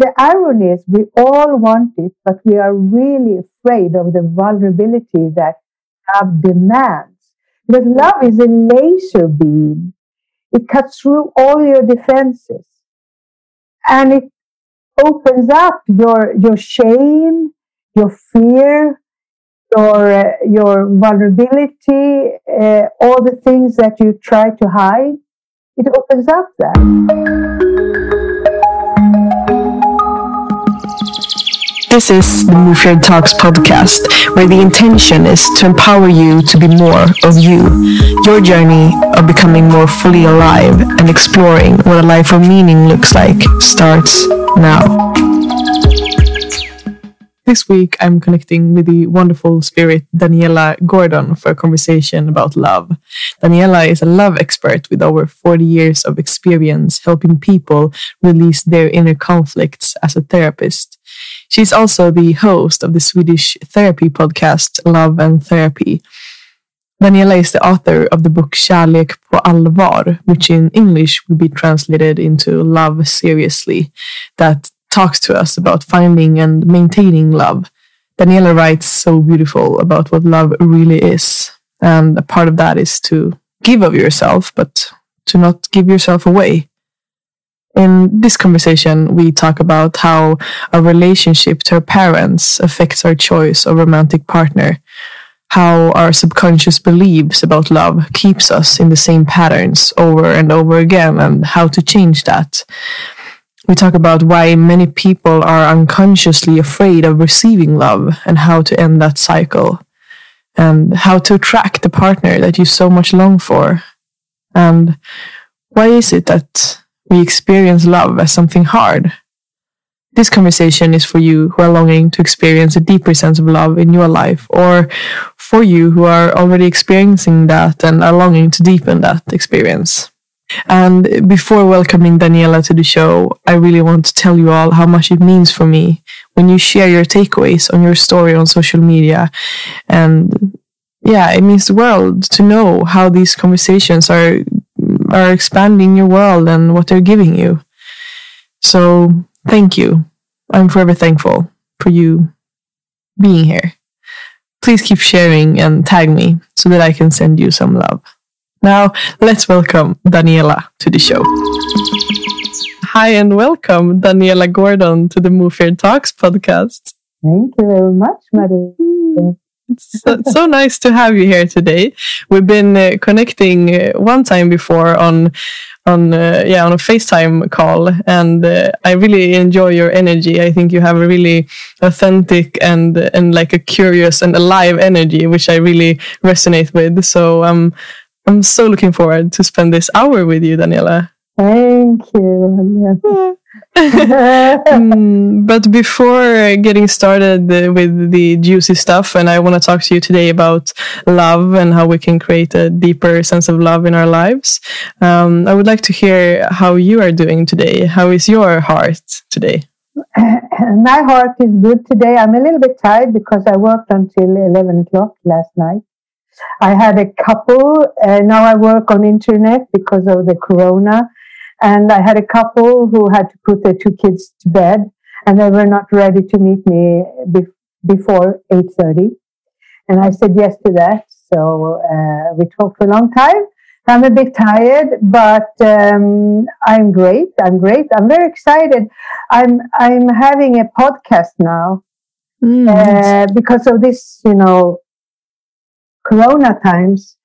the irony is we all want it, but we are really afraid of the vulnerability that love demands. Because love is a laser beam. It cuts through all your defenses. And it opens up your, your shame, your fear, your, uh, your vulnerability, uh, all the things that you try to hide. It opens up that. This is the Move Your Talks podcast, where the intention is to empower you to be more of you. Your journey of becoming more fully alive and exploring what a life of meaning looks like starts now. This week, I'm connecting with the wonderful spirit Daniela Gordon for a conversation about love. Daniela is a love expert with over 40 years of experience helping people release their inner conflicts as a therapist. She's also the host of the Swedish therapy podcast Love and Therapy. Daniela is the author of the book Kärlek på allvar, which in English will be translated into Love Seriously, that talks to us about finding and maintaining love. Daniela writes so beautiful about what love really is. And a part of that is to give of yourself, but to not give yourself away. In this conversation, we talk about how our relationship to our parents affects our choice of romantic partner, how our subconscious beliefs about love keeps us in the same patterns over and over again, and how to change that. We talk about why many people are unconsciously afraid of receiving love and how to end that cycle, and how to attract the partner that you so much long for. And why is it that we experience love as something hard. This conversation is for you who are longing to experience a deeper sense of love in your life, or for you who are already experiencing that and are longing to deepen that experience. And before welcoming Daniela to the show, I really want to tell you all how much it means for me when you share your takeaways on your story on social media. And yeah, it means the world to know how these conversations are are expanding your world and what they're giving you. So thank you. I'm forever thankful for you being here. Please keep sharing and tag me so that I can send you some love. Now, let's welcome Daniela to the show. Hi and welcome, Daniela Gordon, to the Move Your Talks podcast. Thank you very much, Marie. Mm. It's so, so, nice to have you here today. We've been uh, connecting uh, one time before on on uh, yeah on a FaceTime call, and uh, I really enjoy your energy. I think you have a really authentic and and like a curious and alive energy, which I really resonate with. So um, I'm so looking forward to spend this hour with you, Daniela. Thank you. Yeah. Um, but before getting started with the juicy stuff, and I want to talk to you today about love and how we can create a deeper sense of love in our lives. Um, I would like to hear how you are doing today. How is your heart today? My heart is good today. I'm a little bit tired because I worked until 11 o'clock last night. I had a couple. Uh, now I work on internet because of the corona and I had a couple who had to put their two kids to bed and they were not ready to meet me be- before 8.30. And I said yes to that. So uh, we talked for a long time. I'm a bit tired, but um, I'm great. I'm great. I'm very excited. I'm I'm having a podcast now mm. uh, because of this, you know, Corona times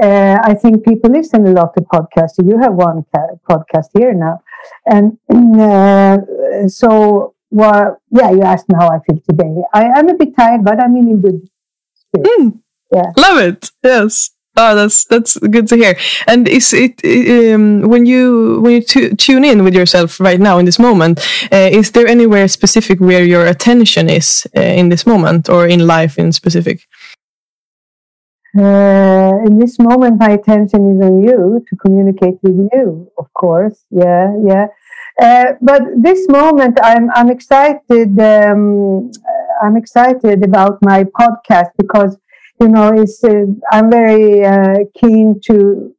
uh, I think people listen a lot to podcasts. You have one ca- podcast here now, and uh, so well, yeah. You asked me how I feel today. I, am a bit tired, but I'm in a good spirit. Mm. Yeah, love it. Yes. Oh, that's that's good to hear. And is it um, when you when you tune in with yourself right now in this moment? Uh, is there anywhere specific where your attention is uh, in this moment, or in life in specific? Uh, in this moment, my attention is on you to communicate with you, of course. Yeah, yeah. Uh, but this moment, I'm I'm excited. Um, I'm excited about my podcast because you know it's uh, I'm very uh, keen to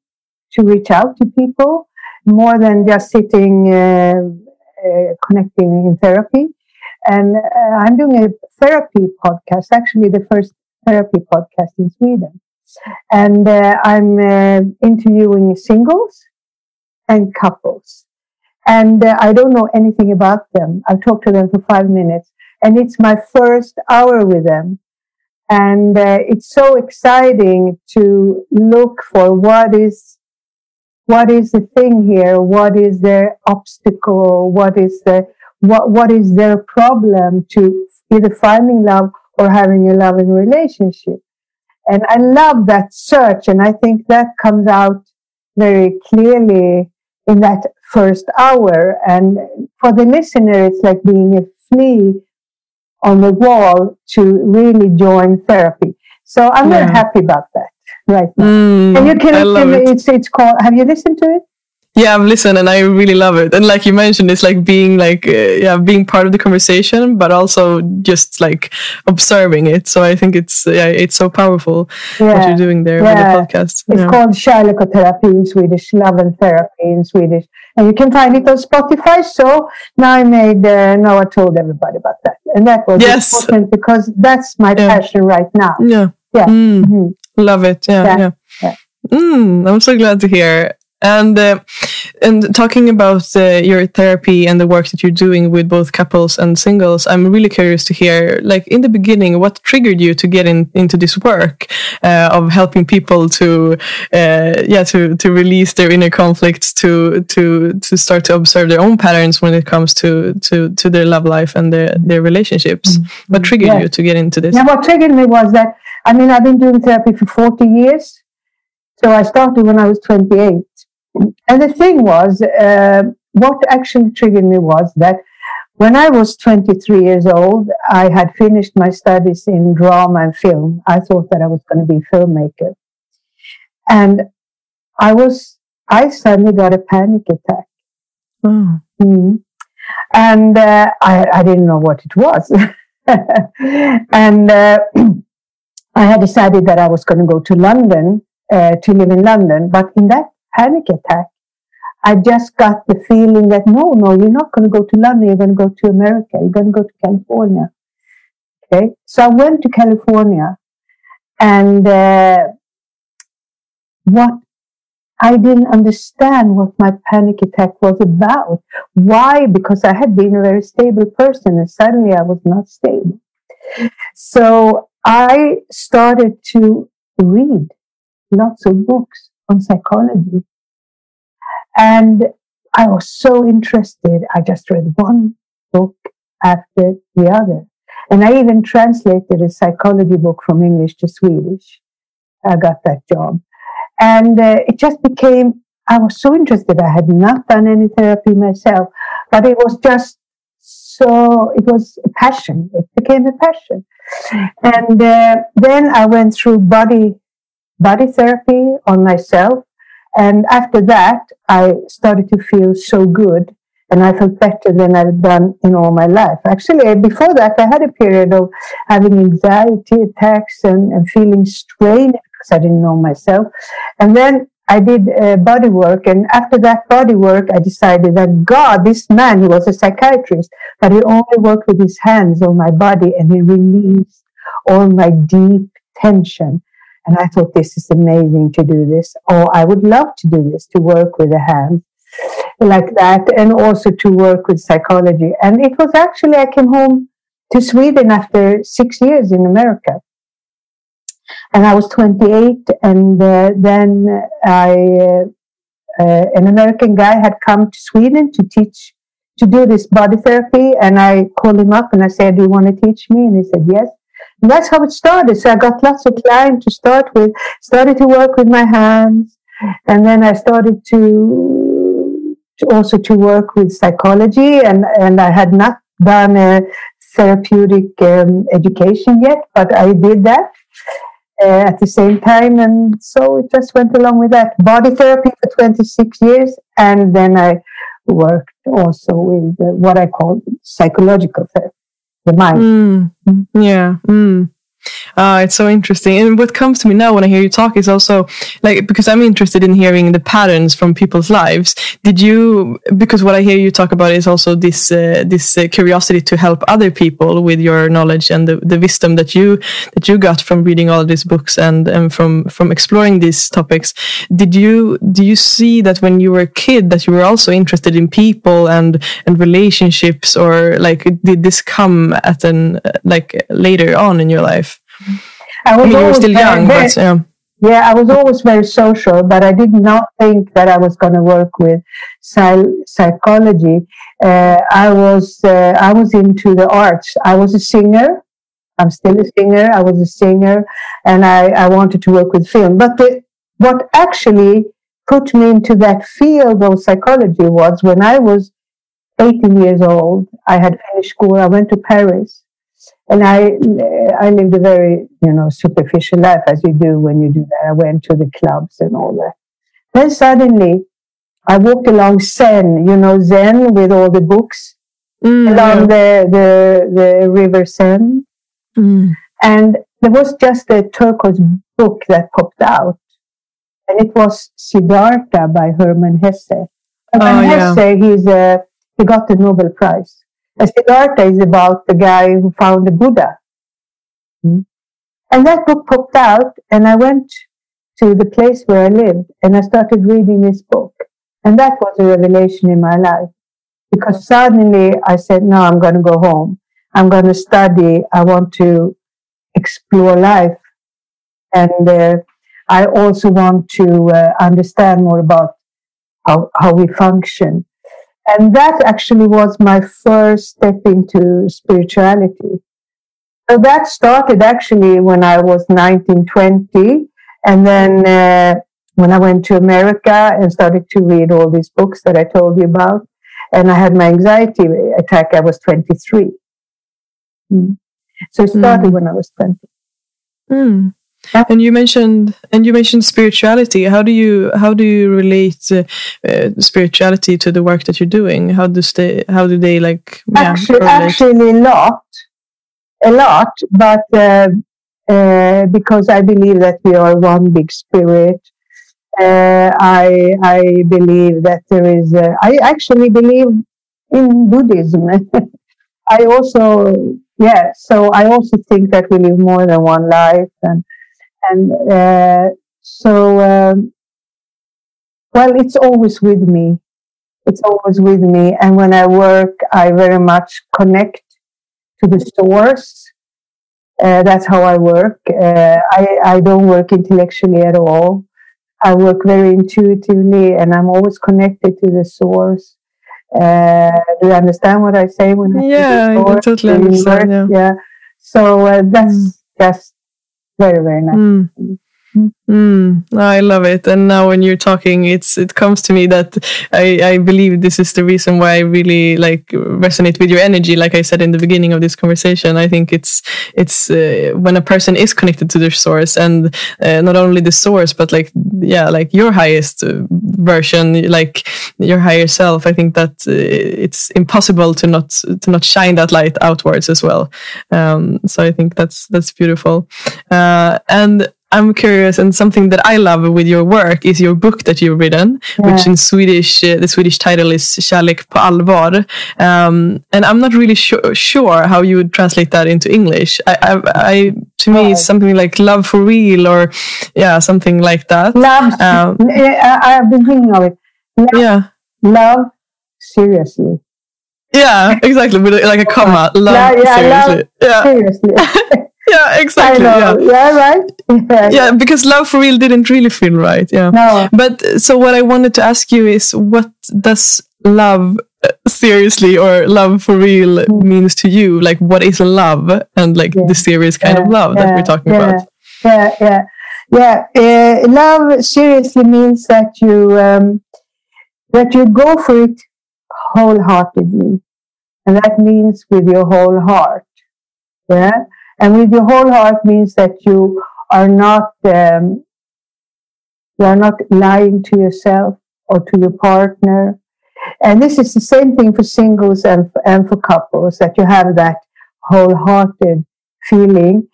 to reach out to people more than just sitting uh, uh, connecting in therapy. And uh, I'm doing a therapy podcast, actually the first therapy podcast in Sweden. And uh, I'm uh, interviewing singles and couples. And uh, I don't know anything about them. I've talked to them for five minutes and it's my first hour with them. And uh, it's so exciting to look for what is what is the thing here? What is their obstacle? What is the what what is their problem to either finding love or having a loving relationship? And I love that search, and I think that comes out very clearly in that first hour. And for the listener, it's like being a flea on the wall to really join therapy. So I'm yeah. very happy about that right now. Mm, and you can, listen, it. it's it's called. Have you listened to it? Yeah, I've listened and I really love it. And like you mentioned, it's like being like uh, yeah, being part of the conversation, but also just like observing it. So I think it's yeah, it's so powerful yeah. what you're doing there yeah. with the podcast. It's yeah. called Kärlek och terapi in Swedish, love and therapy in Swedish, and you can find it on Spotify. So now I made uh, now I told everybody about that, and that was yes. important because that's my passion right now. Yeah, yeah, mm. mm-hmm. love it. Yeah, yeah. Mm, I'm so glad to hear. And uh, and talking about uh, your therapy and the work that you're doing with both couples and singles, I'm really curious to hear, like in the beginning, what triggered you to get in, into this work uh, of helping people to, uh, yeah, to to release their inner conflicts, to to to start to observe their own patterns when it comes to to to their love life and their their relationships. Mm-hmm. What triggered you to get into this? Yeah, what triggered me was that I mean I've been doing therapy for 40 years. So I started when I was 28 and the thing was, uh, what actually triggered me was that when I was 23 years old, I had finished my studies in drama and film. I thought that I was going to be a filmmaker. And I was, I suddenly got a panic attack. Oh. Mm. And uh, I, I didn't know what it was. and uh, I had decided that I was going to go to London uh, to live in London. But in that panic attack. I just got the feeling that no, no, you're not going to go to London. You're going to go to America. You're going to go to California. Okay. So I went to California and, uh, what I didn't understand what my panic attack was about. Why? Because I had been a very stable person and suddenly I was not stable. So I started to read lots of books on psychology. And I was so interested. I just read one book after the other. And I even translated a psychology book from English to Swedish. I got that job. And uh, it just became, I was so interested. I had not done any therapy myself, but it was just so, it was a passion. It became a passion. And uh, then I went through body body therapy on myself. And after that, I started to feel so good and I felt better than I've done in all my life. Actually, before that, I had a period of having anxiety attacks and, and feeling strained because I didn't know myself. And then I did uh, body work. And after that body work, I decided that God, this man, he was a psychiatrist, but he only worked with his hands on my body and he released all my deep tension. And I thought this is amazing to do this. Or oh, I would love to do this, to work with the hands like that and also to work with psychology. And it was actually, I came home to Sweden after six years in America. And I was 28 and uh, then I, uh, uh, an American guy had come to Sweden to teach, to do this body therapy. And I called him up and I said, do you want to teach me? And he said, yes. And that's how it started. So I got lots of clients to start with, started to work with my hands. And then I started to, to also to work with psychology and, and I had not done a therapeutic um, education yet, but I did that. Uh, at the same time. And so it just went along with that. Body therapy for 26 years. And then I worked also with uh, what I call psychological therapy the mind. Mm. Yeah. Mm. Uh, it's so interesting. And what comes to me now when I hear you talk is also like, because I'm interested in hearing the patterns from people's lives. Did you, because what I hear you talk about is also this, uh, this uh, curiosity to help other people with your knowledge and the, the wisdom that you, that you got from reading all these books and, and from, from exploring these topics. Did you, do you see that when you were a kid that you were also interested in people and, and relationships or like, did this come at an, like later on in your life? I was you were still young, very, but yeah. yeah, I was always very social, but I did not think that I was going to work with psy- psychology. Uh, I was uh, I was into the arts. I was a singer. I'm still a singer. I was a singer, and I, I wanted to work with film. But the, what actually put me into that field of psychology was when I was 18 years old. I had finished school. I went to Paris and I I lived a very you know superficial life as you do when you do that. I went to the clubs and all that. Then suddenly, I walked along Seine, you know Seine with all the books Mm, along the, the the river Seine, Mm. and there was just a turquoise book that popped out, and it was Siddhartha by Hermann Hesse. Hermann Oh, yeah. Hesse, he's a he got the Nobel Prize. Siddhartha is about the guy who found the Buddha. Hmm. And that book popped out, and I went to the place where I lived, and I started reading this book. And that was a revelation in my life. Because suddenly I said, no, I'm going to go home. I'm going to study. I want to explore life. And uh, I also want to uh, understand more about how, how we function. And that actually was my first step into spirituality. So that started actually when I was 19, 20. And then uh, when I went to America and started to read all these books that I told you about, and I had my anxiety attack, I was 23. Mm. So it started Mm. when I was 20. Mm. Yeah. And you mentioned and you mentioned spirituality. How do you how do you relate uh, uh, spirituality to the work that you're doing? How does they how do they like actually, correlate? actually a lot, a lot, but uh, uh, because I believe that we are one big spirit. Uh, I I believe that there is. Uh, I actually believe in Buddhism. I also yeah. So I also think that we live more than one life, and and uh, so um, well, it's always with me it's always with me. And when I work, I very much connect to the source. Uh, that's how I work. Uh, I, I don't work intellectually at all. I work very intuitively and I'm always connected to the source. Uh, do you understand what I say when I Yeah, I totally understand, universe? Yeah. So uh, that's Mm. just very, very nice. Mm. Mm. I love it. And now when you're talking, it's it comes to me that I, I believe this is the reason why I really like resonate with your energy. Like I said in the beginning of this conversation, I think it's it's uh, when a person is connected to their source and uh, not only the source, but like yeah, like your highest uh, version, like your higher self. I think that uh, it's impossible to not to not shine that light outwards as well. Um, so I think that's that's beautiful. Uh, and I'm curious, and something that I love with your work is your book that you've written, which in Swedish, uh, the Swedish title is Kärlek på allvar. Um, and I'm not really sure, sure how you would translate that into English. I, I, I to me, it's something like love for real, or yeah, something like that. Love, Um, I, I've been thinking of it. Love, Yeah, love seriously. yeah, exactly. With like a comma, love Yeah, yeah, seriously. Yeah, Seriously. yeah, exactly. Yeah. Yeah, right? Yeah. yeah, because love for real didn't really feel right. Yeah. No. But uh, so what I wanted to ask you is what does love uh, seriously or love for real Mm. means to you? Like what is love and like Yeah. the serious kind of Yeah, love that we're talking yeah, about? Yeah, yeah, yeah. Uh, love seriously means that you um, that you go for it wholeheartedly, and that means with your whole heart. Yeah, and with your whole heart means that you are not um, you are not lying to yourself or to your partner. And this is the same thing for singles and, and for couples that you have that wholehearted feeling.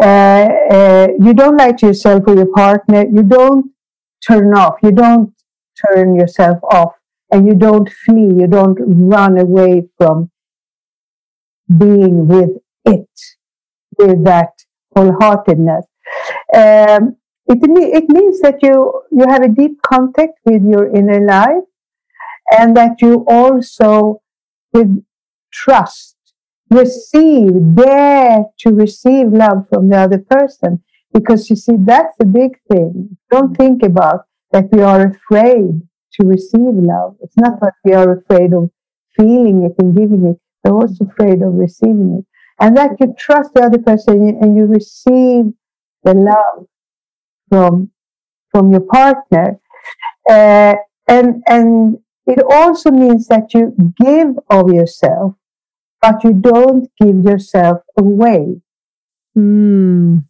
Uh, uh, you don't lie to yourself or your partner. You don't turn off. You don't turn yourself off and you don't flee. You don't run away from being with it, with that wholeheartedness. Um, it, it means that you, you have a deep contact with your inner life and that you also, with trust, receive, dare to receive love from the other person. Because you see, that's the big thing. Don't think about that we are afraid to receive love. It's not that we are afraid of feeling it and giving it. We're also afraid of receiving it. And that you trust the other person and you receive the love from, from your partner. Uh, and, and it also means that you give of yourself, but you don't give yourself away. Mm.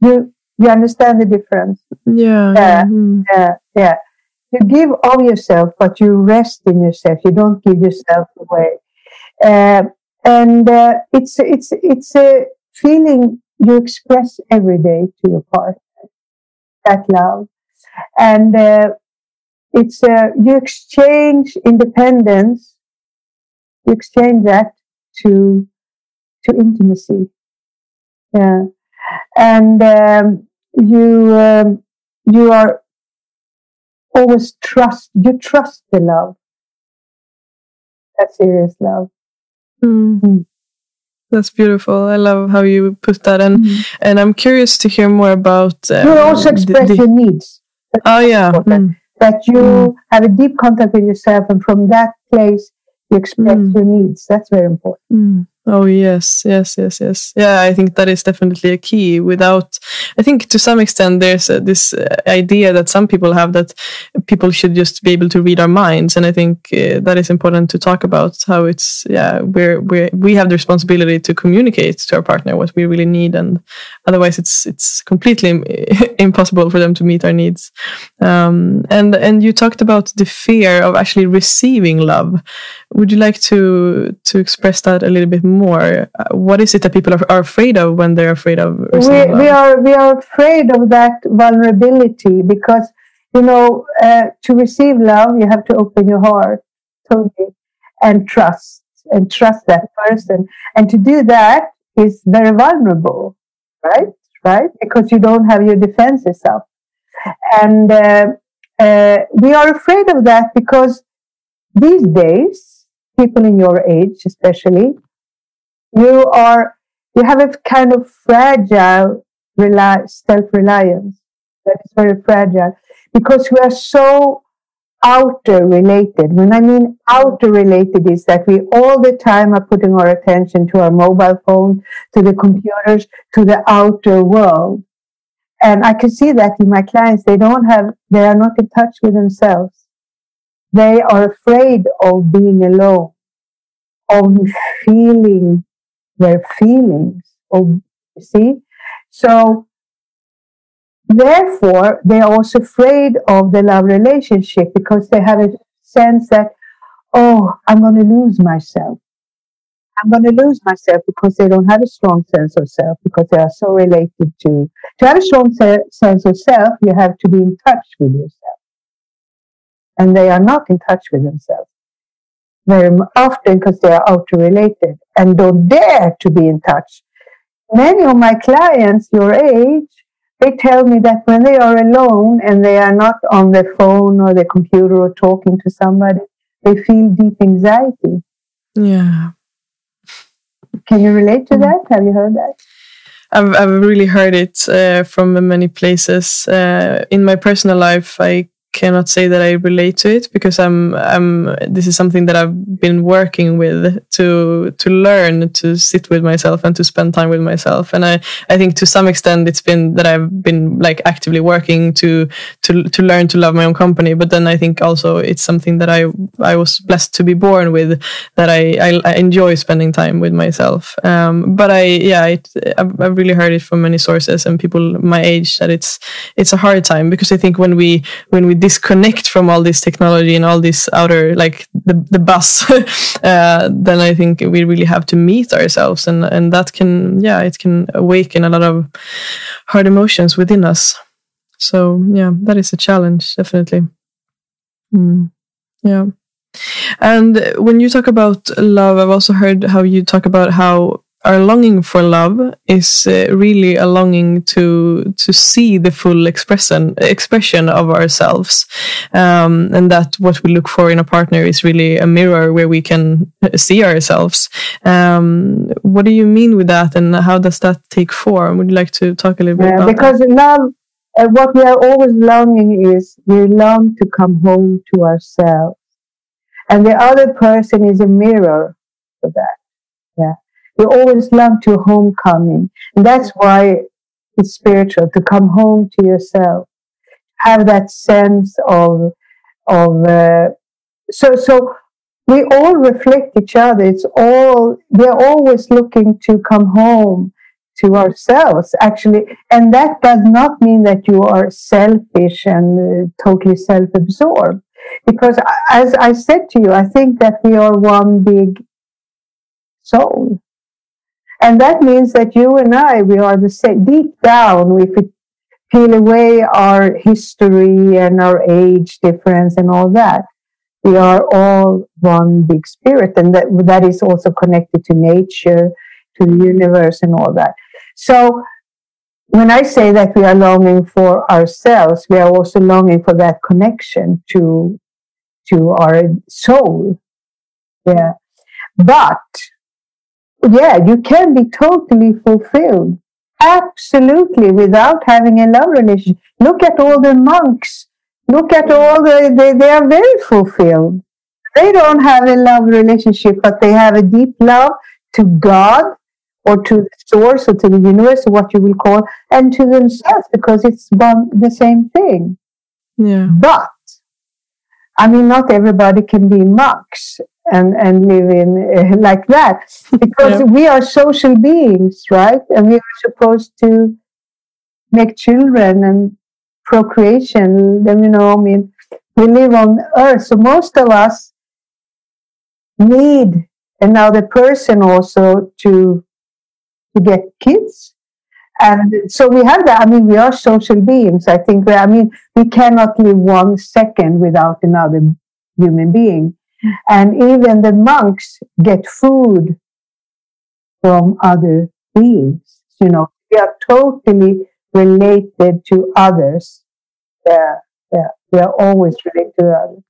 You, you understand the difference? Yeah. Yeah. Mm. Yeah. Yeah. You give of yourself, but you rest in yourself. You don't give yourself away. And uh, it's it's it's a feeling you express every day to your partner. That love, and uh, it's uh, you exchange independence. You exchange that to to intimacy. Yeah, and um, you um, you are always trust. You trust the love. That serious love. Mm. That's beautiful. I love how you put that, and mm. and I'm curious to hear more about. Um, you also express the, the, your needs. That's oh yeah, mm. that you mm. have a deep contact with yourself, and from that place you express mm. your needs. That's very important. Oh yes, yes, yes, yes. Yeah, I think that is definitely a key. Without, I think to some extent there's this uh, idea that some people have that people should just be able to read our minds, and I think uh, that is important to talk about. How it's yeah, we're we we have the responsibility to communicate to our partner what we really need, and otherwise it's it's completely impossible for them to meet our needs. Um, and and you talked about the fear of actually receiving love. Would you like to to express that a little bit more? Uh, what is it that people are, are afraid of when they're afraid of? We, we are we are afraid of that vulnerability because you know uh, to receive love you have to open your heart totally and trust and trust that person and to do that is very vulnerable right right because you don't have your defenses up and uh, uh, we are afraid of that because these days people in your age especially you are you have a kind of fragile self-reliance that is very fragile because we are so outer related. When I mean outer related is that we all the time are putting our attention to our mobile phone, to the computers, to the outer world. And I can see that in my clients. They don't have, they are not in touch with themselves. They are afraid of being alone, of feeling their feelings. Of, see? So, therefore, they're also afraid of the love relationship because they have a sense that, oh, I'm going to lose myself. I'm going to lose myself because they don't have a strong sense of self because they are so related to. To have a strong se- sense of self, you have to be in touch with yourself. And they are not in touch with themselves very often because they are outer related and don't dare to be in touch. Many of my clients your age, they tell me that when they are alone and they are not on their phone or their computer or talking to somebody, they feel deep anxiety. Yeah. Can you relate to that? Have you heard that? I've, I've really heard it uh, from many places. Uh, in my personal life, I cannot say that I relate to it because I'm I'm this is something that I've been working with to to learn to sit with myself and to spend time with myself. And I I think to some extent it's been that I've been like actively working to to to learn to love my own company. But then I think also it's something that I I was blessed to be born with that I I, I enjoy spending time with myself. Um, but I yeah it, I've, I've really heard it from many sources and people my age that it's it's a hard time because I think when we when we disconnect from all this technology and all this outer like the the bus, uh, then I think we really have to meet ourselves, and and that can yeah it can awaken a lot of hard emotions within us. So yeah, that is a challenge definitely. Mm. Yeah. And when you talk about love, I've also heard how you talk about how our longing for love is uh, really a longing to to see the full expression expression of ourselves, um, and that what we look for in a partner is really a mirror where we can see ourselves. Um, what do you mean with that, and how does that take form? Would you like to talk a little bit yeah, about because that? love, uh, what we are always longing is we long to come home to ourselves, and the other person is a mirror for that. We always love to homecoming. And that's why it's spiritual to come home to yourself, have that sense of, of, uh, so, so we all reflect each other. It's all, we're always looking to come home to ourselves, actually. And that does not mean that you are selfish and uh, totally self absorbed. Because as I said to you, I think that we are one big soul. And that means that you and I, we are the same. Deep down, if we peel away our history and our age difference and all that, we are all one big spirit. And that, that is also connected to nature, to the universe and all that. So when I say that we are longing for ourselves, we are also longing for that connection to, to our soul. Yeah. But yeah, you can be totally fulfilled. Absolutely, without having a love relationship. Look at all the monks. Look at all the, they, they are very fulfilled. They don't have a love relationship, but they have a deep love to God or to the source or to the universe, or what you will call, and to themselves because it's one, the same thing. Yeah. But, I mean, not everybody can be monks and and live in uh, like that. Because yeah. we are social beings right? And we are supposed to make children and procreation then you know i mean we live on earth. So most of us need another person also to to get kids. And so we have that. I mean we are social beings. I think i mean we cannot live one second without another human being and even the monks get food from other beings. You know, we are totally related to others. Yeah, yeah, we are always related to others.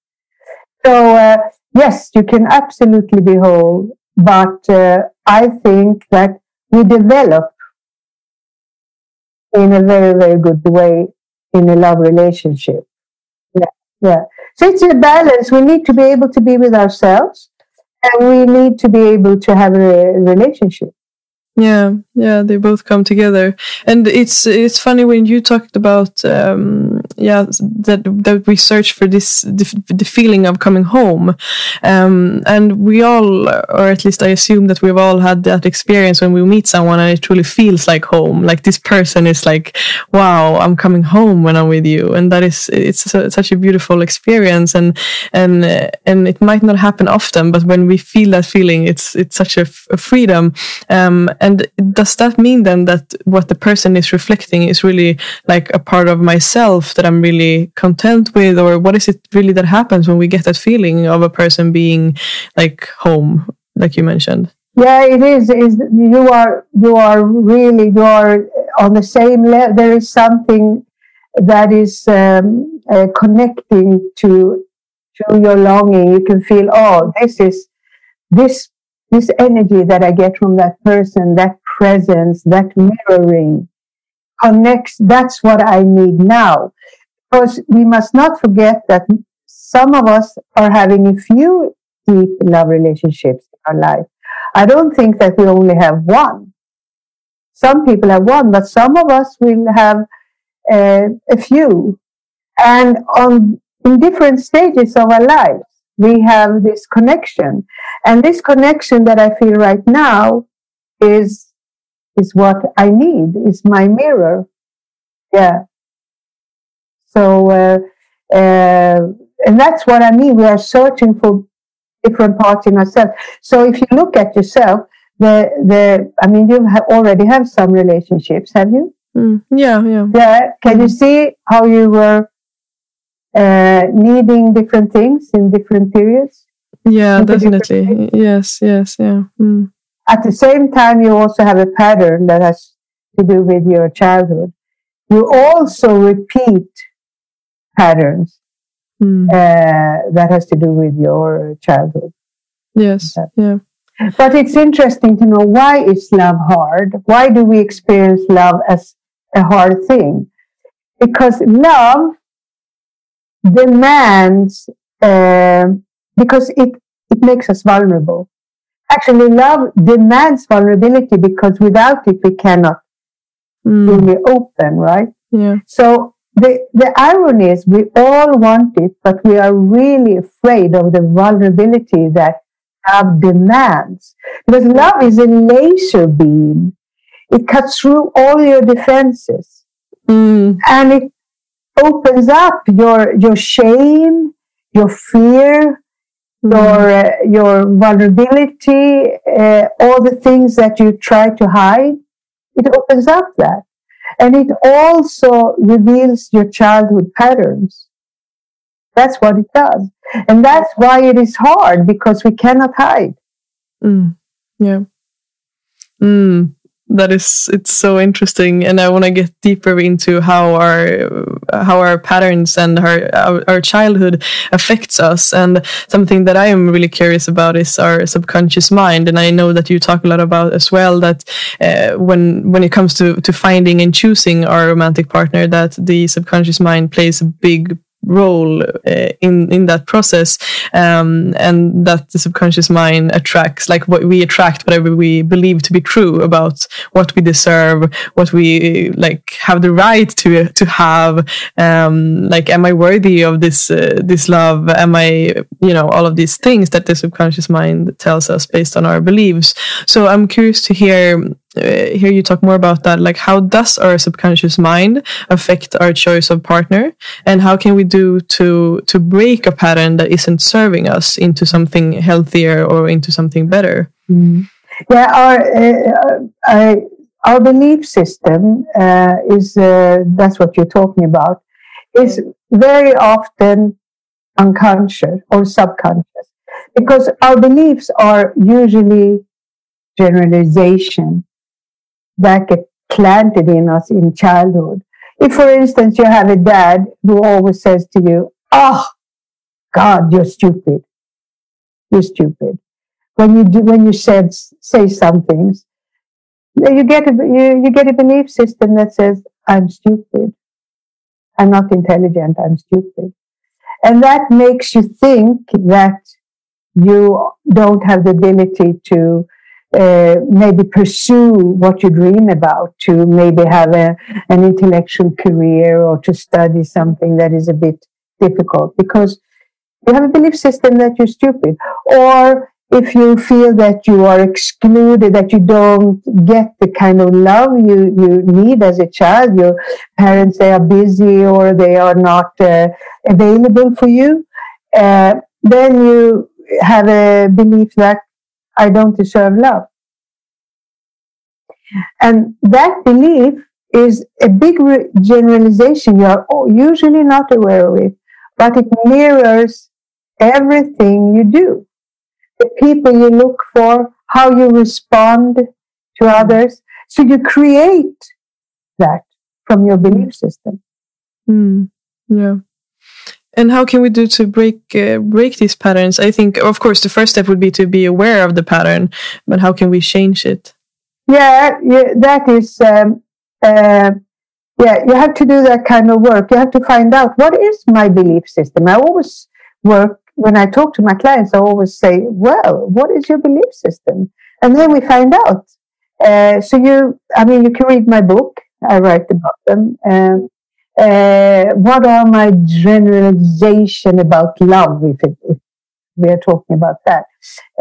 So, uh, yes, you can absolutely be whole, but uh, I think that we develop in a very, very good way in a love relationship. Yeah, yeah. It's a balance. We need to be able to be with ourselves and we need to be able to have a relationship. Yeah, yeah, they both come together, and it's it's funny when you talked about um, yeah that that we search for this the, the feeling of coming home, um, and we all, or at least I assume that we've all had that experience when we meet someone and it truly feels like home. Like this person is like, wow, I'm coming home when I'm with you, and that is it's such a beautiful experience, and and and it might not happen often, but when we feel that feeling, it's it's such a, a freedom. Um, and does that mean then that what the person is reflecting is really like a part of myself that I'm really content with, or what is it really that happens when we get that feeling of a person being like home, like you mentioned? Yeah, it is. Is you are you are really you are on the same level. There is something that is um, uh, connecting to to your longing. You can feel, oh, this is this this energy that I get from that person, that presence, that mirroring connects. That's what I need now. Because we must not forget that some of us are having a few deep love relationships in our life. I don't think that we only have one. Some people have one, but some of us will have uh, a few. And on in different stages of our lives we have this connection. And this connection that I feel right now is, is what I need, is my mirror. Yeah. So, uh, Uh, and that's what I mean. We are searching for different parts in ourselves. So if you look at yourself, the the I mean, you have already have some relationships, have you? Mm, yeah, yeah. Yeah. Can you see how you were uh, needing different things in different periods? Yeah, definitely. Yes, yes, yeah. Mm. At the same time, you also have a pattern that has to do with your childhood. You also repeat patterns mm. uh, that has to do with your childhood. Yes, yeah. But it's interesting to know why is love hard? Why do we experience love as a hard thing? Because love demands, uh, because it, it makes us vulnerable. Actually, love demands vulnerability because without it, we cannot mm. really open, right? Yeah. So the, the irony is we all want it, but we are really afraid of the vulnerability that love demands. Because love is a laser beam. It cuts through all your defenses. Mm. And it opens up your, your shame, your fear. Your, uh, your vulnerability, uh, all the things that you try to hide. It opens up that. And it also reveals your childhood patterns. That's what it does. And that's why it is hard because we cannot hide. Mm. Yeah. Mm that is it's so interesting and i want to get deeper into how our how our patterns and our, our, our childhood affects us and something that i am really curious about is our subconscious mind and i know that you talk a lot about as well that uh, when when it comes to to finding and choosing our romantic partner that the subconscious mind plays a big role uh, in in that process. Um, and that the subconscious mind attracts like what we attract whatever we believe to be true about what we deserve what we like have the right to to have. Um, like am i worthy of this uh, this love? Am i you know all of these things that the subconscious mind tells us based on our beliefs. So i'm curious to hear uh, hear you talk more about that. Like how does our subconscious mind affect our choice of partner? And how can we do to to break a pattern that isn't serving us into something healthier or into something better? Mm. yeah our uh, our belief system uh, is uh, that's what you're talking about is very often unconscious or subconscious because our beliefs are usually generalization that get planted in us in childhood. If, for instance, you have a dad who always says to you, Oh, God, you're stupid. You're stupid. When you do, when you said, say some things, you get a, you, you get a belief system that says, I'm stupid. I'm not intelligent. I'm stupid. And that makes you think that you don't have the ability to uh, maybe pursue what you dream about, to maybe have a, an intellectual career or to study something that is a bit difficult because you have a belief system that you're stupid. Or if you feel that you are excluded, that you don't get the kind of love you, you need as a child, your parents, they are busy or they are not uh, available for you, uh, then you have a belief that I don't deserve love. And that belief is a big re- generalization. You are usually not aware of it, but it mirrors everything you do. The people you look for, how you respond to others. So you create that from your belief system. Mm, yeah. And how can we do to break uh, break these patterns? I think, of course, the first step would be to be aware of the pattern, but how can we change it? Yeah, yeah that is. Um, uh, yeah, you have to do that kind of work. You have to find out what is my belief system. I always work when I talk to my clients. I always say, "Well, what is your belief system?" And then we find out. Uh, so you, I mean, you can read my book. I write about them. Um, uh, what are my generalization about love, if, it, if we are talking about that?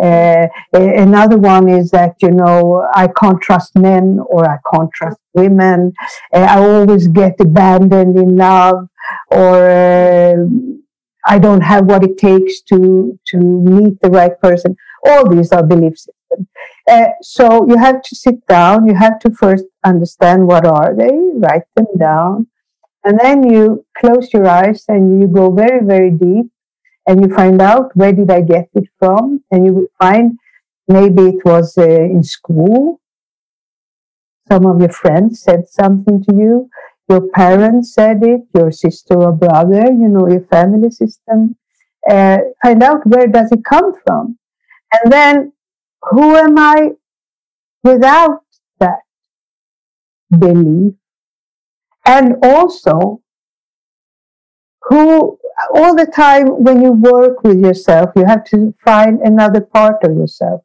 Uh, another one is that, you know, I can't trust men or I can't trust women. Uh, I always get abandoned in love. or uh, I don't have what it takes to to meet the right person. All these are belief systems. Uh, so you have to sit down. You have to first understand what are they, write them down, and then you close your eyes and you go very very deep, and you find out where did I get it from, and you find maybe it was uh, in school. Some of your friends said something to you your parents said it, your sister or brother, you know, your family system. Uh, find out where does it come from. And then who am I without that belief? And also, who all the time when you work with yourself, you have to find another part of yourself.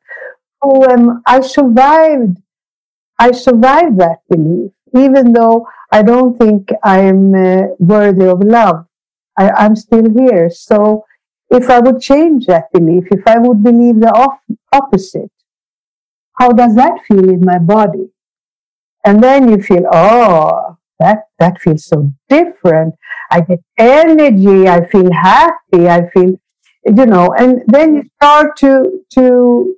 Who am I survived? I survived that belief, even though I don't think I'm uh, worthy of love. I, I'm still here. So if I would change that belief, if I would believe the off, opposite, how does that feel in my body? And then you feel, oh, that, that feels so different. I get energy. I feel happy. I feel, you know, and then you start to, to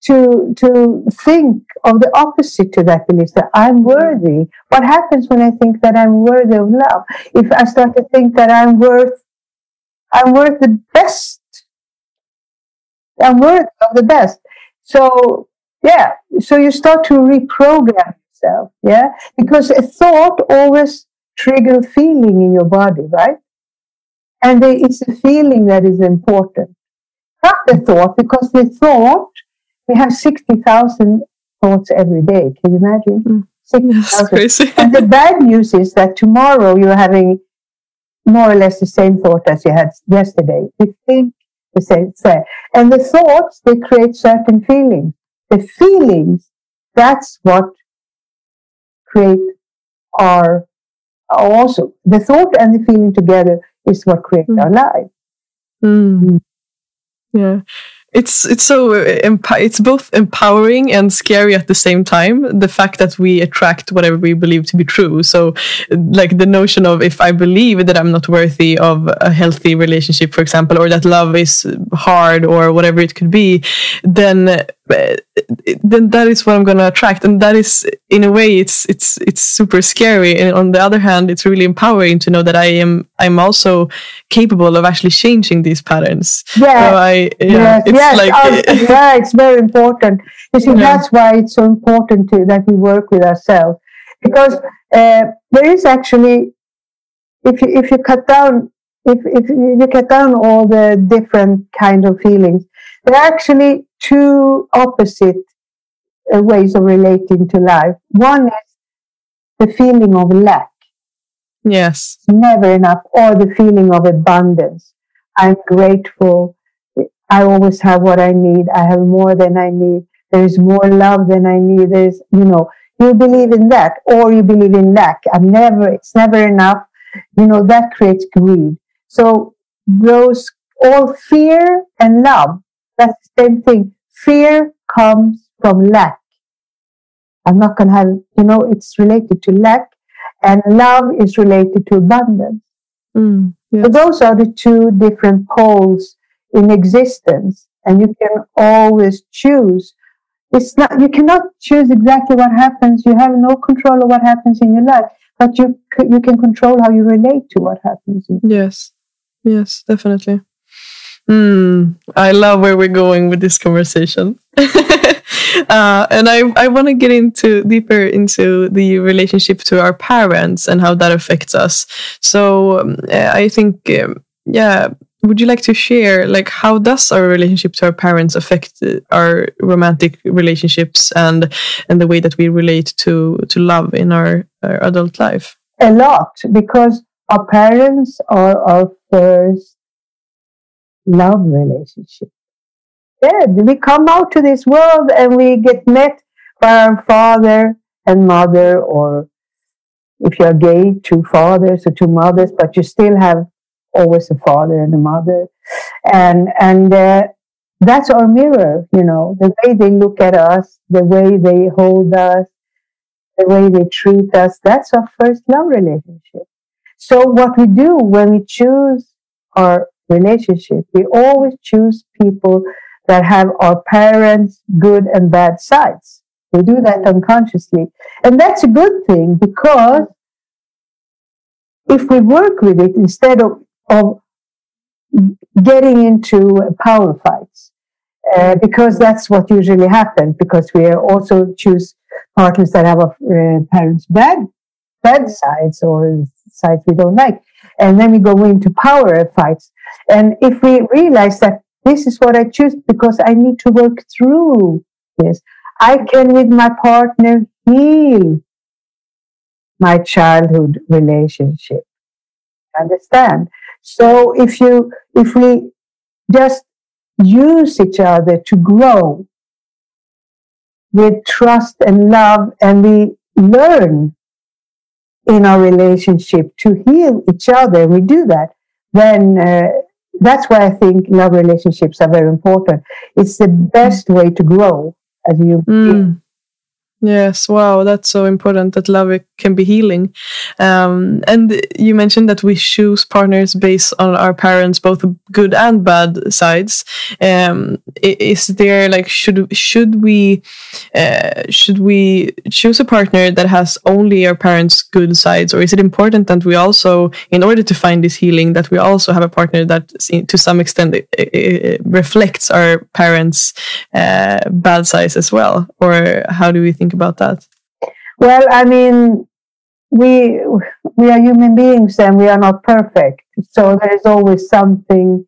to to think of the opposite to that belief that I'm worthy. What happens when I think that I'm worthy of love? If I start to think that I'm worth I'm worth the best. I'm worth of the best. So yeah, so you start to reprogram yourself, yeah? Because a thought always triggers feeling in your body, right? And it's a feeling that is important. Not the thought, because the thought we have 60,000 thoughts every day. Can you imagine? Mm. 60,000. and the bad news is that tomorrow you're having more or less the same thought as you had yesterday. You think the same thing. And the thoughts, they create certain feelings. The feelings, that's what create our also the thought and the feeling together is what creates mm. our life. Mm. Mm. Yeah it's it's so it's both empowering and scary at the same time the fact that we attract whatever we believe to be true so like the notion of if i believe that i'm not worthy of a healthy relationship for example or that love is hard or whatever it could be then then that is what I'm going to attract, and that is in a way it's it's it's super scary. And on the other hand, it's really empowering to know that I am I'm also capable of actually changing these patterns. Yeah, so I, yeah yes, it's yes, like um, yeah, it's very important. You see, yeah. that's why it's so important to that we work with ourselves because uh, there is actually if you if you cut down if if you cut down all the different kind of feelings, there actually two opposite uh, ways of relating to life. One is the feeling of lack. Yes. Never enough, or the feeling of abundance. I'm grateful. I always have what I need. I have more than I need. There is more love than I need. There's, you know, you believe in that, or you believe in lack. I'm never, it's never enough. You know, that creates greed. So those all fear and love that's the same thing. Fear comes from lack. I'm not going to have, you know, it's related to lack and love is related to abundance. Mm, yes. So those are the two different poles in existence and you can always choose. It's not, you cannot choose exactly what happens. You have no control of what happens in your life, but you, you can control how you relate to what happens. yes. Yes, definitely. Mm, I love where we're going with this conversation. uh, and I, I want to get into deeper into the relationship to our parents and how that affects us. So um, I think, um, yeah, would you like to share like how does our relationship to our parents affect our romantic relationships and and the way that we relate to to love in our, our adult life? A lot because our parents are our first love relationship. Yeah, we come out to this world and we get met by our father and mother, or if you're gay, two fathers or two mothers, but you still have always a father and a mother, and and uh, that's our mirror. You know, the way they look at us, the way they hold us, the way they treat us. That's our first love relationship. So what we do when we choose our relationship, we always choose people that have our parents' good and bad sides. We do that unconsciously. And that's a good thing because if we work with it instead of, of getting into power fights, uh, because that's what usually happens, because we also choose partners that have a uh, parents' bad, bad sides or sides we don't like. And then we go into power fights. And if we realize that this is what I choose because I need to work through this, I can with my partner heal my childhood relationship. Understand? So if you, if we just use each other to grow with trust and love and we learn in our relationship to heal each other, we do that, then uh, that's why I think love relationships are very important. It's the best way to grow as you mm. Yes, wow, that's so important that love can be healing. Um, and you mentioned that we choose partners based on our parents, both good and bad sides. Um, is there like should should we uh, should we choose a partner that has only our parents' good sides, or is it important that we also, in order to find this healing, that we also have a partner that, to some extent, it, it reflects our parents' uh, bad sides as well, or how do we think? Think about that? Well, I mean, we we are human beings and we are not perfect. So there is always something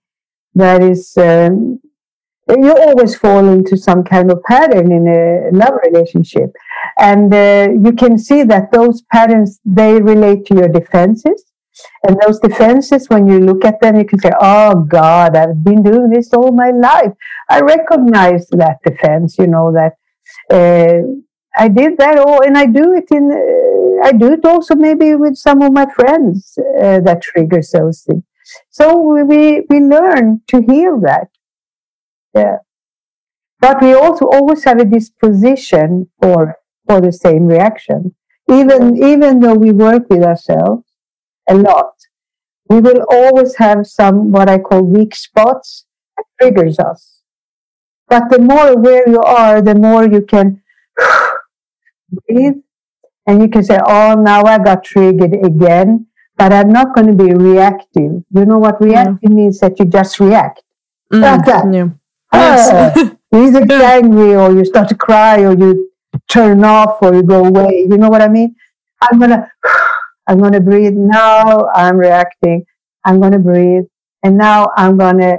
that is. Um, you always fall into some kind of pattern in a love relationship, and uh, you can see that those patterns they relate to your defenses. And those defenses, when you look at them, you can say, Oh God, I've been doing this all my life. I recognize that defense, you know, that uh, I did that all, and I do it in. Uh, I do it also maybe with some of my friends uh, that triggers those things. So we we learn to heal that. Yeah, but we also always have a disposition for for the same reaction. Even even though we work with ourselves a lot, we will always have some what I call weak spots that triggers us. But the more aware you are, the more you can breathe and you can say, oh, now I got triggered again, but I'm not going to be reactive. You know what reactive mm. means? That you just react. Mm. Like that. Yeah. Ah, yes. you either get angry or you start to cry or you turn off or you go away. You know what I mean? I'm going to, I'm going to breathe. Now I'm reacting. I'm going to breathe. And now I'm going to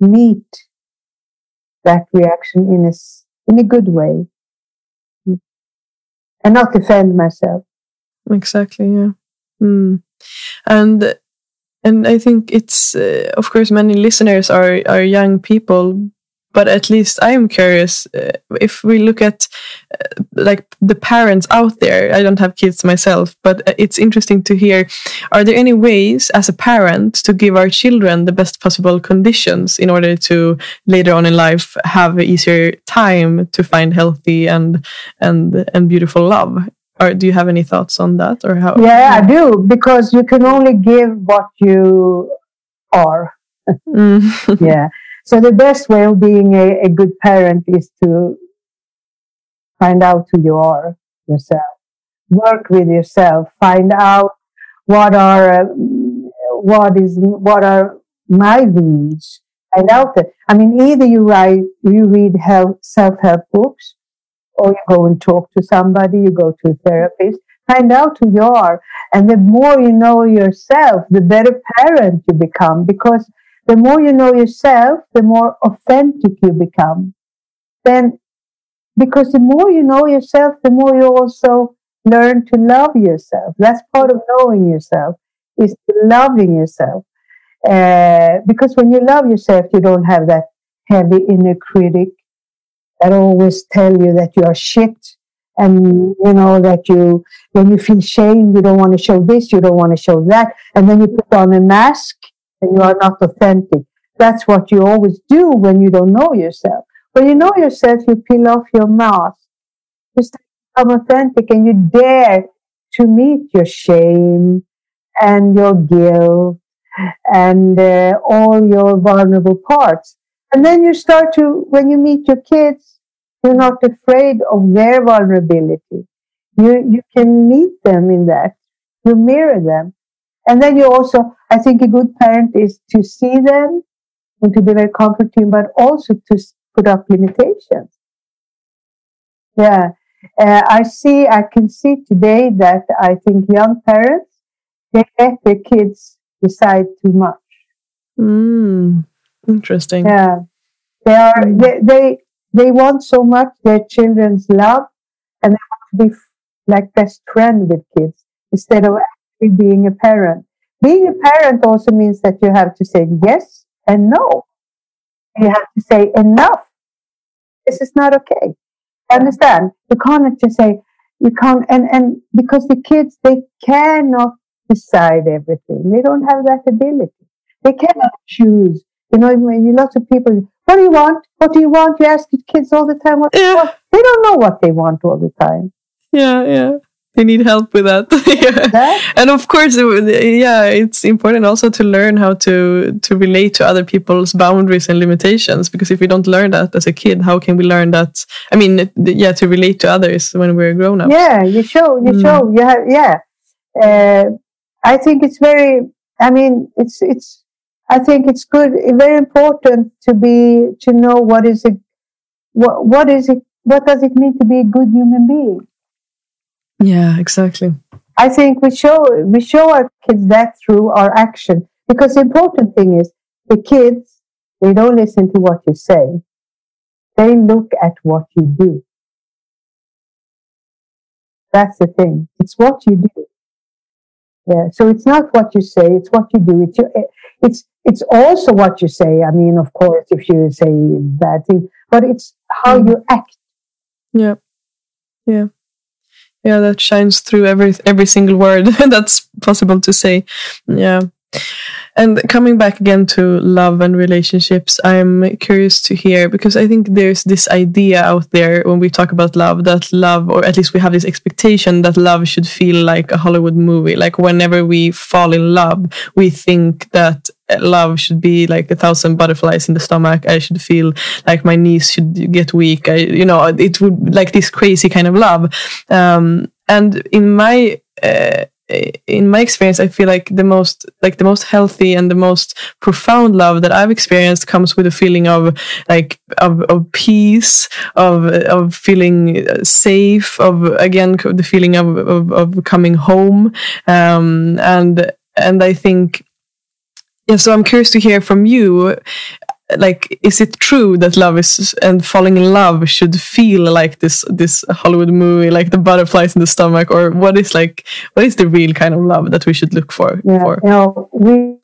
meet that reaction in a, in a good way and not defend myself. Exactly. Yeah. Mm. And and I think it's uh, of course many listeners are are young people, but at least I am curious uh, if we look at uh, like the parents out there. I don't have kids myself, but uh, it's interesting to hear. Are there any ways as a parent to give our children the best possible conditions in order to later on in life have easier time to find healthy and and and beautiful love? Or do you have any thoughts on that, or how? Yeah, I do because you can only give what you are. Mm. yeah. So the best way of being a, a good parent is to find out who you are yourself, work with yourself, find out what are uh, what is what are my needs. Find out that I mean, either you write, you read help, self-help books, or you go and talk to somebody, you go to a therapist. Find out who you are, and the more you know yourself, the better parent you become because the more you know yourself, the more authentic you become. Then, because the more you know yourself, the more you also learn to love yourself. That's part of knowing yourself, is loving yourself. Uh, because when you love yourself, you don't have that heavy inner critic that always tell you that you are shit and you know that you when you feel shame you don't want to show this you don't want to show that and then you put on a mask and you are not authentic. That's what you always do when you don't know yourself. When you know yourself, you peel off your mask. You become authentic and you dare to meet your shame and your guilt and uh, all your vulnerable parts. And then you start to, when you meet your kids, you're not afraid of their vulnerability. You, you can meet them in that. You mirror them. And then you also, I think a good parent is to see them and to be very comforting, but also to put up limitations. Yeah. Uh, I see, I can see today that I think young parents, they let their kids decide too much. Mm, interesting. Yeah. They are, mm. they, they, they want so much their children's love and they want to be like best friend with kids instead of being a parent. Being a parent also means that you have to say yes and no. You have to say enough. This is not okay. Understand? You can't just say you can't and, and because the kids they cannot decide everything. They don't have that ability. They cannot choose. You know, when you lots of people what do you want? What do you want? You ask the kids all the time what yeah. They don't know what they want all the time. Yeah, yeah they need help with that. yeah. And of course, yeah, it's important also to learn how to to relate to other people's boundaries and limitations. Because if we don't learn that as a kid, how can we learn that? I mean, yeah, to relate to others when we're grown up. Yeah, you show, you mm. show, you have, yeah. Uh, I think it's very. I mean, it's it's. I think it's good, very important to be to know what is it, what what is it, what does it mean to be a good human being yeah, exactly. I think we show we show our kids that through our action because the important thing is the kids they don't listen to what you say. They look at what you do. That's the thing. It's what you do. Yeah. So it's not what you say, it's what you do. It's your, it's it's also what you say. I mean, of course, if you say bad things, but it's how mm. you act. Yeah. Yeah yeah that shines through every every single word. That's possible to say. Yeah. And coming back again to love and relationships i'm curious to hear because i think there's this idea out there when we talk about love that love or at least we have this expectation that love should feel like a hollywood movie. Like whenever we fall in love we think that love should be like a thousand butterflies in the stomach. I should feel like my knees should get weak. I, you know, it would like this crazy kind of love. Um, and in my, uh, in my experience, I feel like the most like the most healthy and the most profound love that I've experienced comes with a feeling of like of, of peace, of of feeling safe, of again the feeling of of, of coming home, um, and and I think yeah so i'm curious to hear from you like is it true that love is and falling in love should feel like this this hollywood movie like the butterflies in the stomach or what is like what is the real kind of love that we should look for yeah for? you know we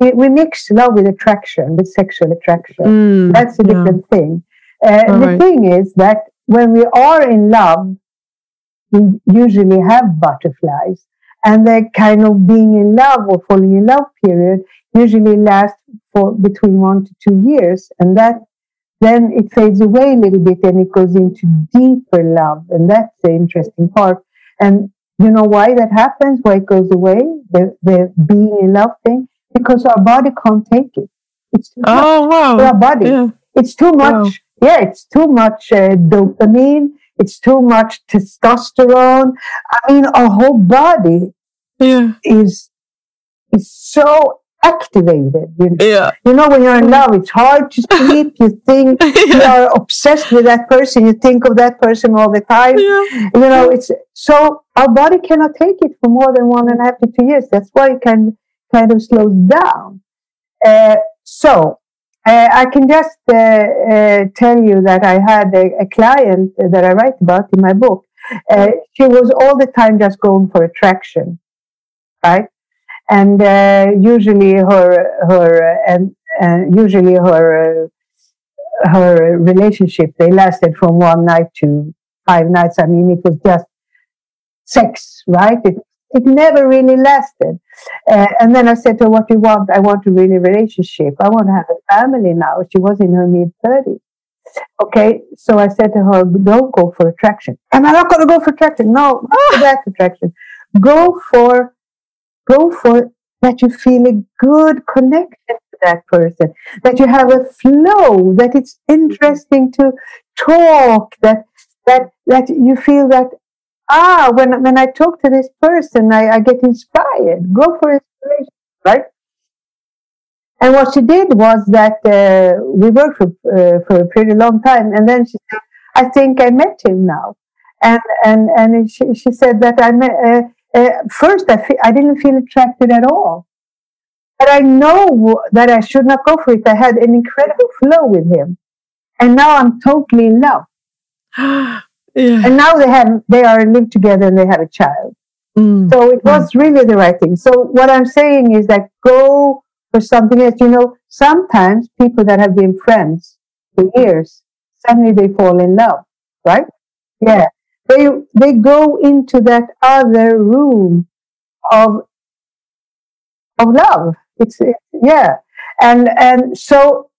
we, we mix love with attraction with sexual attraction mm, that's a different yeah. thing uh, the right. thing is that when we are in love we usually have butterflies and the kind of being in love or falling in love period usually lasts for between one to two years. And that then it fades away a little bit and it goes into deeper love. And that's the interesting part. And you know why that happens? Why it goes away? The, the being in love thing? Because our body can't take it. It's too oh, much wow. for our body. Yeah. It's too much. Wow. Yeah, it's too much uh, dopamine. It's too much testosterone. I mean, our whole body yeah. is is so activated. You know? Yeah. You know, when you're in love, it's hard to sleep. You think yeah. you are obsessed with that person. You think of that person all the time. Yeah. You know, it's so our body cannot take it for more than one and a half to two years. That's why it can kind of slows down. Uh, so uh, I can just uh, uh tell you that I had a, a, client that I write about in my book. Uh, she was all the time just going for attraction, right? And uh, usually her her and uh, usually her uh, her relationship they lasted from one night to five nights. I mean, it was just sex, right? It it never really lasted. Uh, and then I said to her, "What do you want? I want a really relationship. I want to have a family now." She was in her mid thirties. Okay, so I said to her, "Don't go for attraction." Am I not going to go for attraction? No, not for that attraction. Go for go for that you feel a good connection to that person, that you have a flow, that it's interesting to talk, that that that you feel that ah, when when I talk to this person, I, I get inspired. Go for inspiration, right? And what she did was that uh, we worked for, uh, for a pretty long time, and then she said, "I think I met him now," and and and she, she said that I met. Uh, uh, first, I, fe- I didn't feel attracted at all, but I know that I should not go for it. I had an incredible flow with him, and now I'm totally in love. yeah. And now they have they are live together and they have a child. Mm. So it was really the right thing. So what I'm saying is that go for something else. You know, sometimes people that have been friends for years, suddenly they fall in love, right? Yeah. They, they go into that other room of, of love. It's, it, yeah. And, and so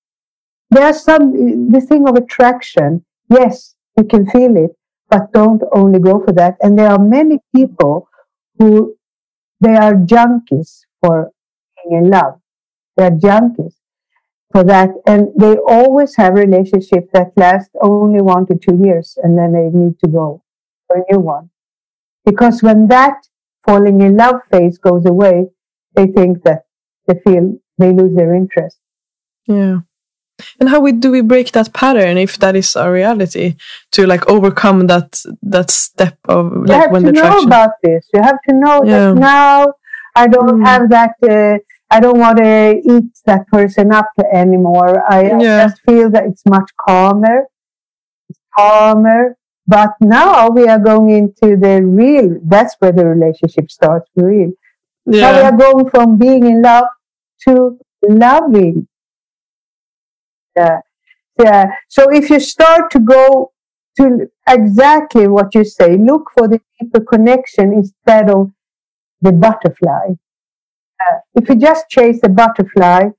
there's some, the thing of attraction. Yes, you can feel it, but don't only go for that. And there are many people who, they are junkies for being in love. They're junkies for that. And they always have relationships that last only one to two years and then they need to go for a new one. Because when that falling in love phase goes away, they think that they feel they lose their interest. Yeah. And how we, do we break that pattern if that is our reality to like overcome that that step of You like have when to the know attraction? about this. You have to know Yeah. that now I don't Mm. have that. Uh, I don't want to eat that person up anymore. I, I just feel that it's much calmer. It's calmer. But now we are going into the real. That's where the relationship starts real. Now we are going from being in love to loving. Yeah. Yeah. So if you start to go to exactly what you say, look for the deeper connection instead of the butterfly. Uh, if you just chase the butterfly,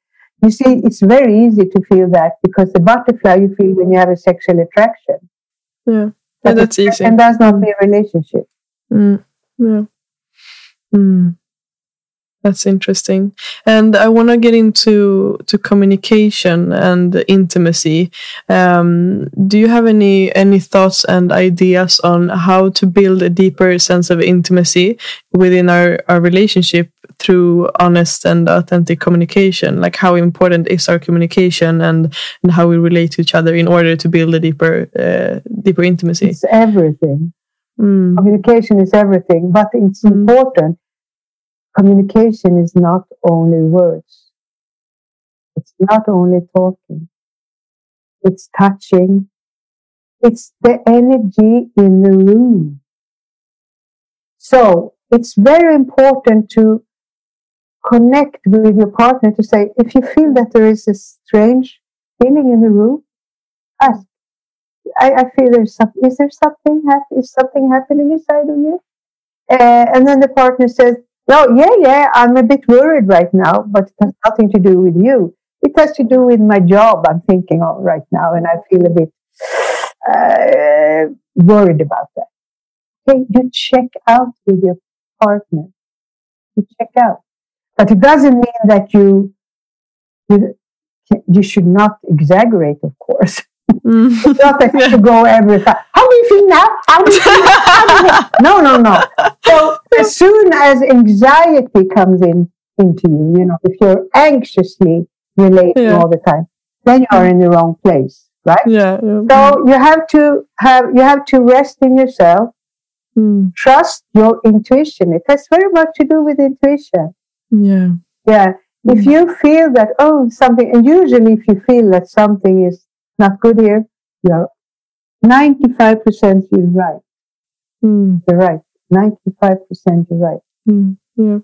you see, it's very easy to feel that because the butterfly you feel when you have a sexual attraction. Yeah. Yeah, that's easy. And that's not a relationship. Mm, yeah. Mm. That's interesting. And I want to get into to communication and intimacy. Um, do you have any any thoughts and ideas on how to build a deeper sense of intimacy within our, our relationship through honest and authentic communication? Like how important is our communication and, and how we relate to each other in order to build a deeper uh, deeper intimacy? It's everything. Mm, Communication is everything, but it's Mm. important. Communication is not only words. It's not only talking. It's touching. It's the energy in the room. So it's very important to connect with your partner to say, if you feel that there is a strange feeling in the room, ask. I, I feel there's some, is there something, is something happening inside of you? Uh, and then the partner says, no, yeah, yeah, I'm a bit worried right now, but it has nothing to do with you. It has to do with my job I'm thinking of right now, and I feel a bit uh, worried about that. Okay, you check out with your partner. You check out. But it doesn't mean that you, you, you should not exaggerate, of course. mm. It's not that you should go every time. How do you feel now? How do you feel? How do you feel? No, no, no. So as soon as anxiety comes in into you, you know, if you're anxiously relating Yeah. all the time, then you are in the wrong place, right? yeah, yeah. So you have to have you have to rest in yourself, Mm, trust your intuition. It has very much to do with intuition. Yeah. Yeah. If Mm. you feel that, oh, something, and usually if you feel that something is not good here, you're 95% you're right. Mm, You're right. 95% you're right. mm, yeah.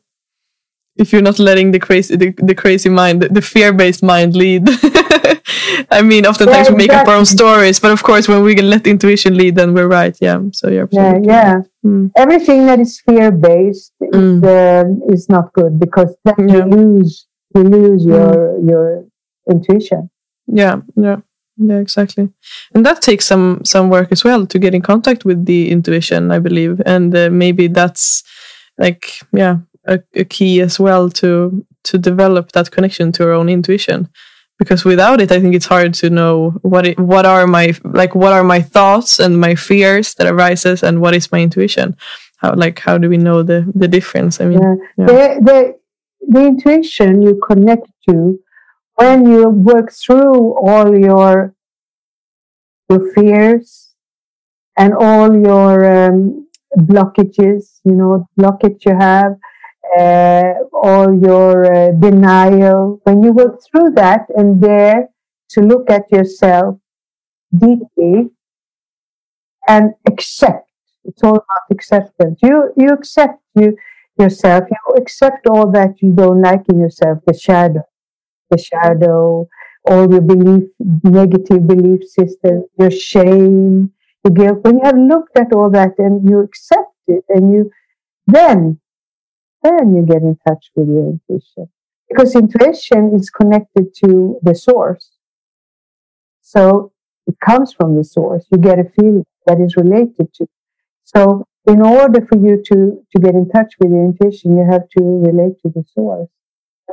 If you're not letting the crazy, the, the crazy mind, the, the fear-based mind lead. I mean, oftentimes Yeah, we make up our own stories, but of course, when we can let intuition lead, then we're right. Yeah. So you're Yeah, yeah. Mm, Everything that is fear based Mm. is, um, is not good because then Yeah. you lose you lose your your intuition. yeah. Yeah. Yeah. Exactly. And that takes some some work as well to get in contact with the intuition, I believe, and uh, maybe that's like yeah a, a key as well to to develop that connection to our own intuition because without it i think it's hard to know what it, what are my like what are my thoughts and my fears that arises and what is my intuition how like how do we know the the difference i mean Yeah. yeah. The, the, the intuition you connect to when you work through all your your fears and all your um, blockages, you know, blockage you have, uh, your uh, denial. When you work through that and dare to look at yourself deeply and accept, it's all about acceptance. You you accept you yourself. You accept all that you don't like in yourself, the shadow, the shadow, all your belief, negative belief systems, your shame, your guilt. When you have looked at all that and you accept it, and you then then you get in touch with your intuition because intuition is connected to the source. So it comes from the source. You get a feeling that is related to. So in order for you to, to get in touch with your intuition, you have to relate to the source.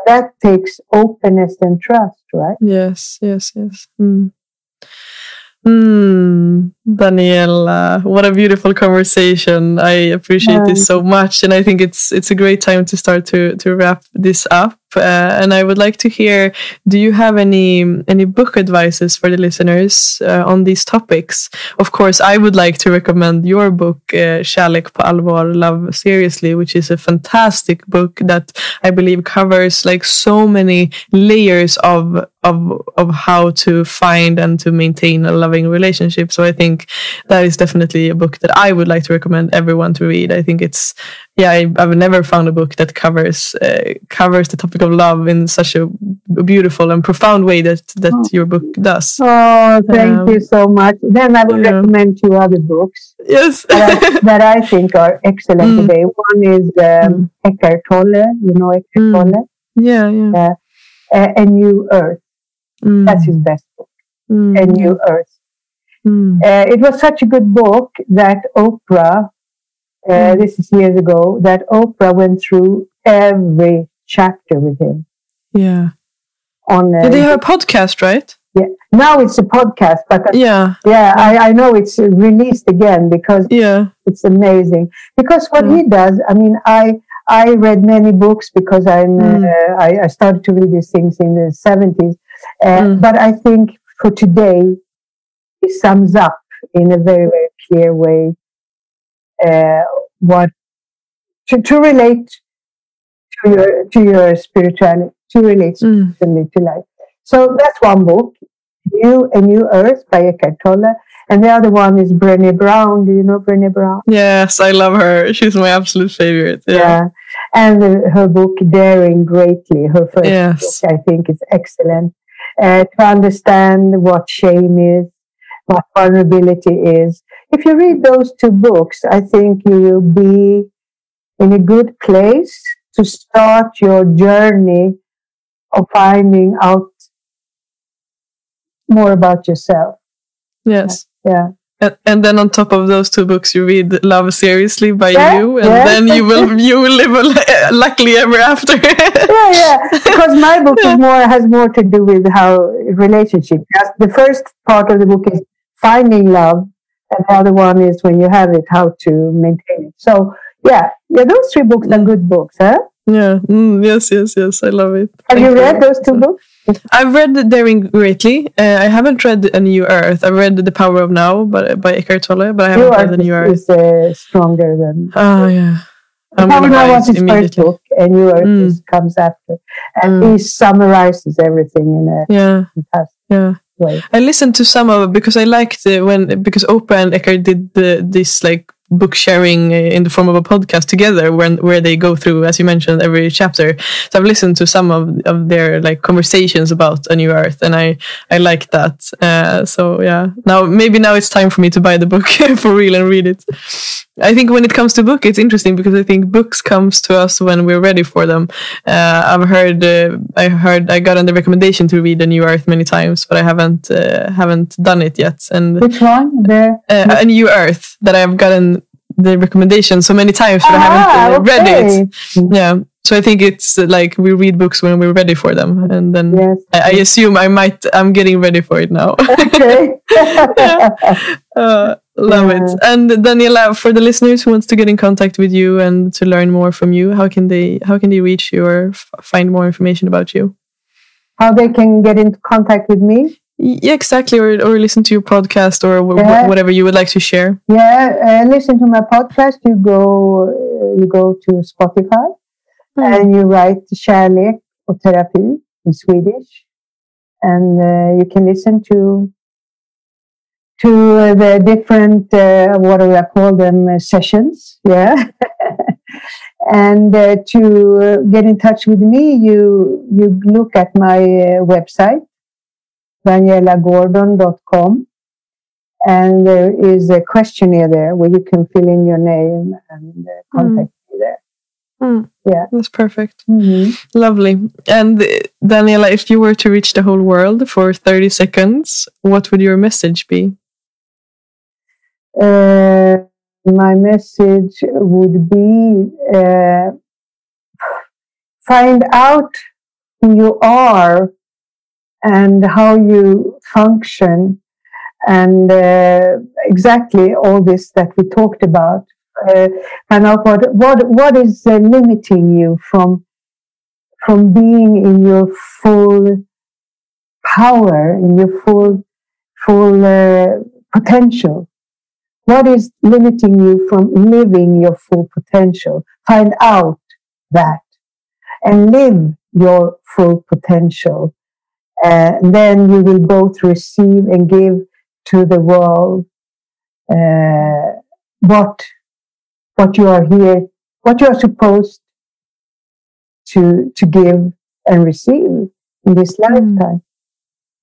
That takes openness and trust, right? yes yes yes mm. Mm, Daniela, what a beautiful conversation. I appreciate this so much, and I think it's it's a great time to start to to wrap this up. Uh, and I would like to hear: Do you have any any book advices for the listeners uh, on these topics? Of course, I would like to recommend your book, uh, "Kärlek på allvar, Love Seriously," which is a fantastic book that I believe covers like so many layers of of of how to find and to maintain a loving relationship. So I think that is definitely a book that I would like to recommend everyone to read. I think it's yeah, I, I've never found a book that covers uh, covers the topic of love in such a beautiful and profound way that that Oh. your book does. Oh, thank Um, you so much. Then I will yeah. recommend two other books Yes. that I, that I think are excellent Mm. today. One is um, Eckhart Tolle, you know Eckhart Mm. Tolle, yeah, yeah. uh, A New Earth. Mm, That's his best book, mm, A New Earth. mm, Uh, it was such a good book that Oprah, uh, Mm. this is years ago, that Oprah went through every chapter with him. yeah. On uh, Yeah, They have a podcast, right? yeah. now it's a podcast, but uh, Yeah, yeah, I, I know it's released again because yeah. it's amazing. Because what Mm. he does, I mean, I I read many books because I'm Mm. uh, I, I started to read these things in the seventies, Mm. but I think for today, he sums up in a very very clear way uh, what to, to relate to your to your spirituality to relate Mm, spiritually to life. So that's one book, New A New Earth by Eckhart Tolle, and the other one is Brené Brown. Do you know Brené Brown? Yes, I love her. She's my absolute favorite. Yeah. Yeah. And uh, her book, Daring Greatly, her first Yes. book, I think is excellent. Uh, to understand what shame is, what vulnerability is. If you read those two books, I think you will be in a good place to start your journey of finding out more about yourself. Yes. Yeah. And, and then on top of those two books, you read Love Seriously by Yeah, you, and yeah. then you will you will live a, eh, luckily ever after. yeah, yeah. Because my book is more has more to do with how relationship. The first part of the book is finding love, and the other one is when you have it, how to maintain it. So yeah, yeah. Those three books are good books, huh? yeah. Mm, yes. Yes. Yes. I love it. Have Thank you read those two books? I've read Daring Greatly. Uh, I haven't read A New Earth. I've read The Power of Now, but by Eckhart Tolle, but I haven't New read The New Earth Earth. is, uh, stronger than. Oh yeah. I'm Power gonna Now was his first book, and New Earth Mm. comes after, and Mm. he summarizes everything in a Yeah. fantastic Yeah. Way. I listened to some of it because I liked when because Oprah and Eckhart did the, this like book sharing uh, in the form of a podcast together when where they go through as you mentioned every chapter. So i've listened to some of, of their like conversations about a new earth and i i like that. Uh, so yeah. Now maybe now it's time for me to buy the book for real and read it i think when it comes to book it's interesting because i think books comes to us when we're ready for them uh, i've heard uh, i heard i got on the recommendation to read a new earth many times but i haven't uh, haven't done it yet and Which one? The uh, a new earth that I've gotten the recommendation so many times, but I haven't uh, read it. Yeah. So I think it's uh, like we read books when we're ready for them, and then Yes. I, I assume I might. I'm getting ready for it now. Okay. uh, love Yeah. it. And Daniela, for the listeners who wants to get in contact with you and to learn more from you, how can they how can they reach you or f- find more information about you? How they can get in contact with me? Yeah, exactly. Or or listen to your podcast or Yeah. whatever you would like to share. Yeah, uh, listen to my podcast. You go, uh, you go to Spotify and you write kärlek och terapi in Swedish, and uh, you can listen to to uh, the different uh, what do we call them uh, sessions. Yeah, and uh, to uh, get in touch with me, you you look at my uh, website danielagordon.com and there is a questionnaire there where you can fill in your name and uh, contact me there. Mm. Yeah. That's perfect. Mm-hmm. Lovely. And Daniela, if you were to reach the whole world for 30 seconds, what would your message be? Uh, my message would be uh, find out who you are and how you function and uh, exactly all this that we talked about. Uh, out what what what is uh, limiting you from from being in your full power in your full full uh, potential what is limiting you from living your full potential? Find out that and live your full potential. Uh, then you will both receive and give to the world uh, what what you are here, what you are supposed to to give and receive in this lifetime.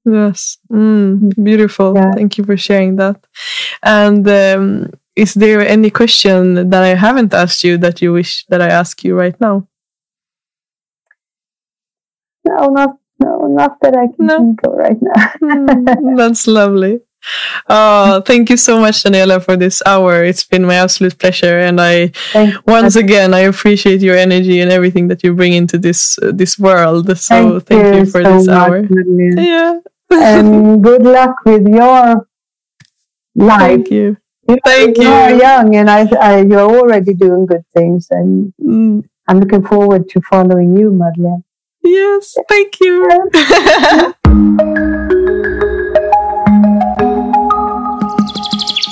Yes. Mm, beautiful. Yeah. Thank you for sharing that. And um, is there any question that I haven't asked you that you wish that I ask you right now? No, not no, not that I can No. think of right now. Mm, that's lovely. Oh, thank you so much, Daniela, for this hour. It's been my absolute pleasure, and I Thank once again I appreciate your energy and everything that you bring into this uh, this world. So thank, you, for so this much, hour. Yeah, and good luck with your life. thank you. Thank you. You're young, and I, I, you're already doing good things, and Mm, I'm looking forward to following you, Madeleine. yes, thank you.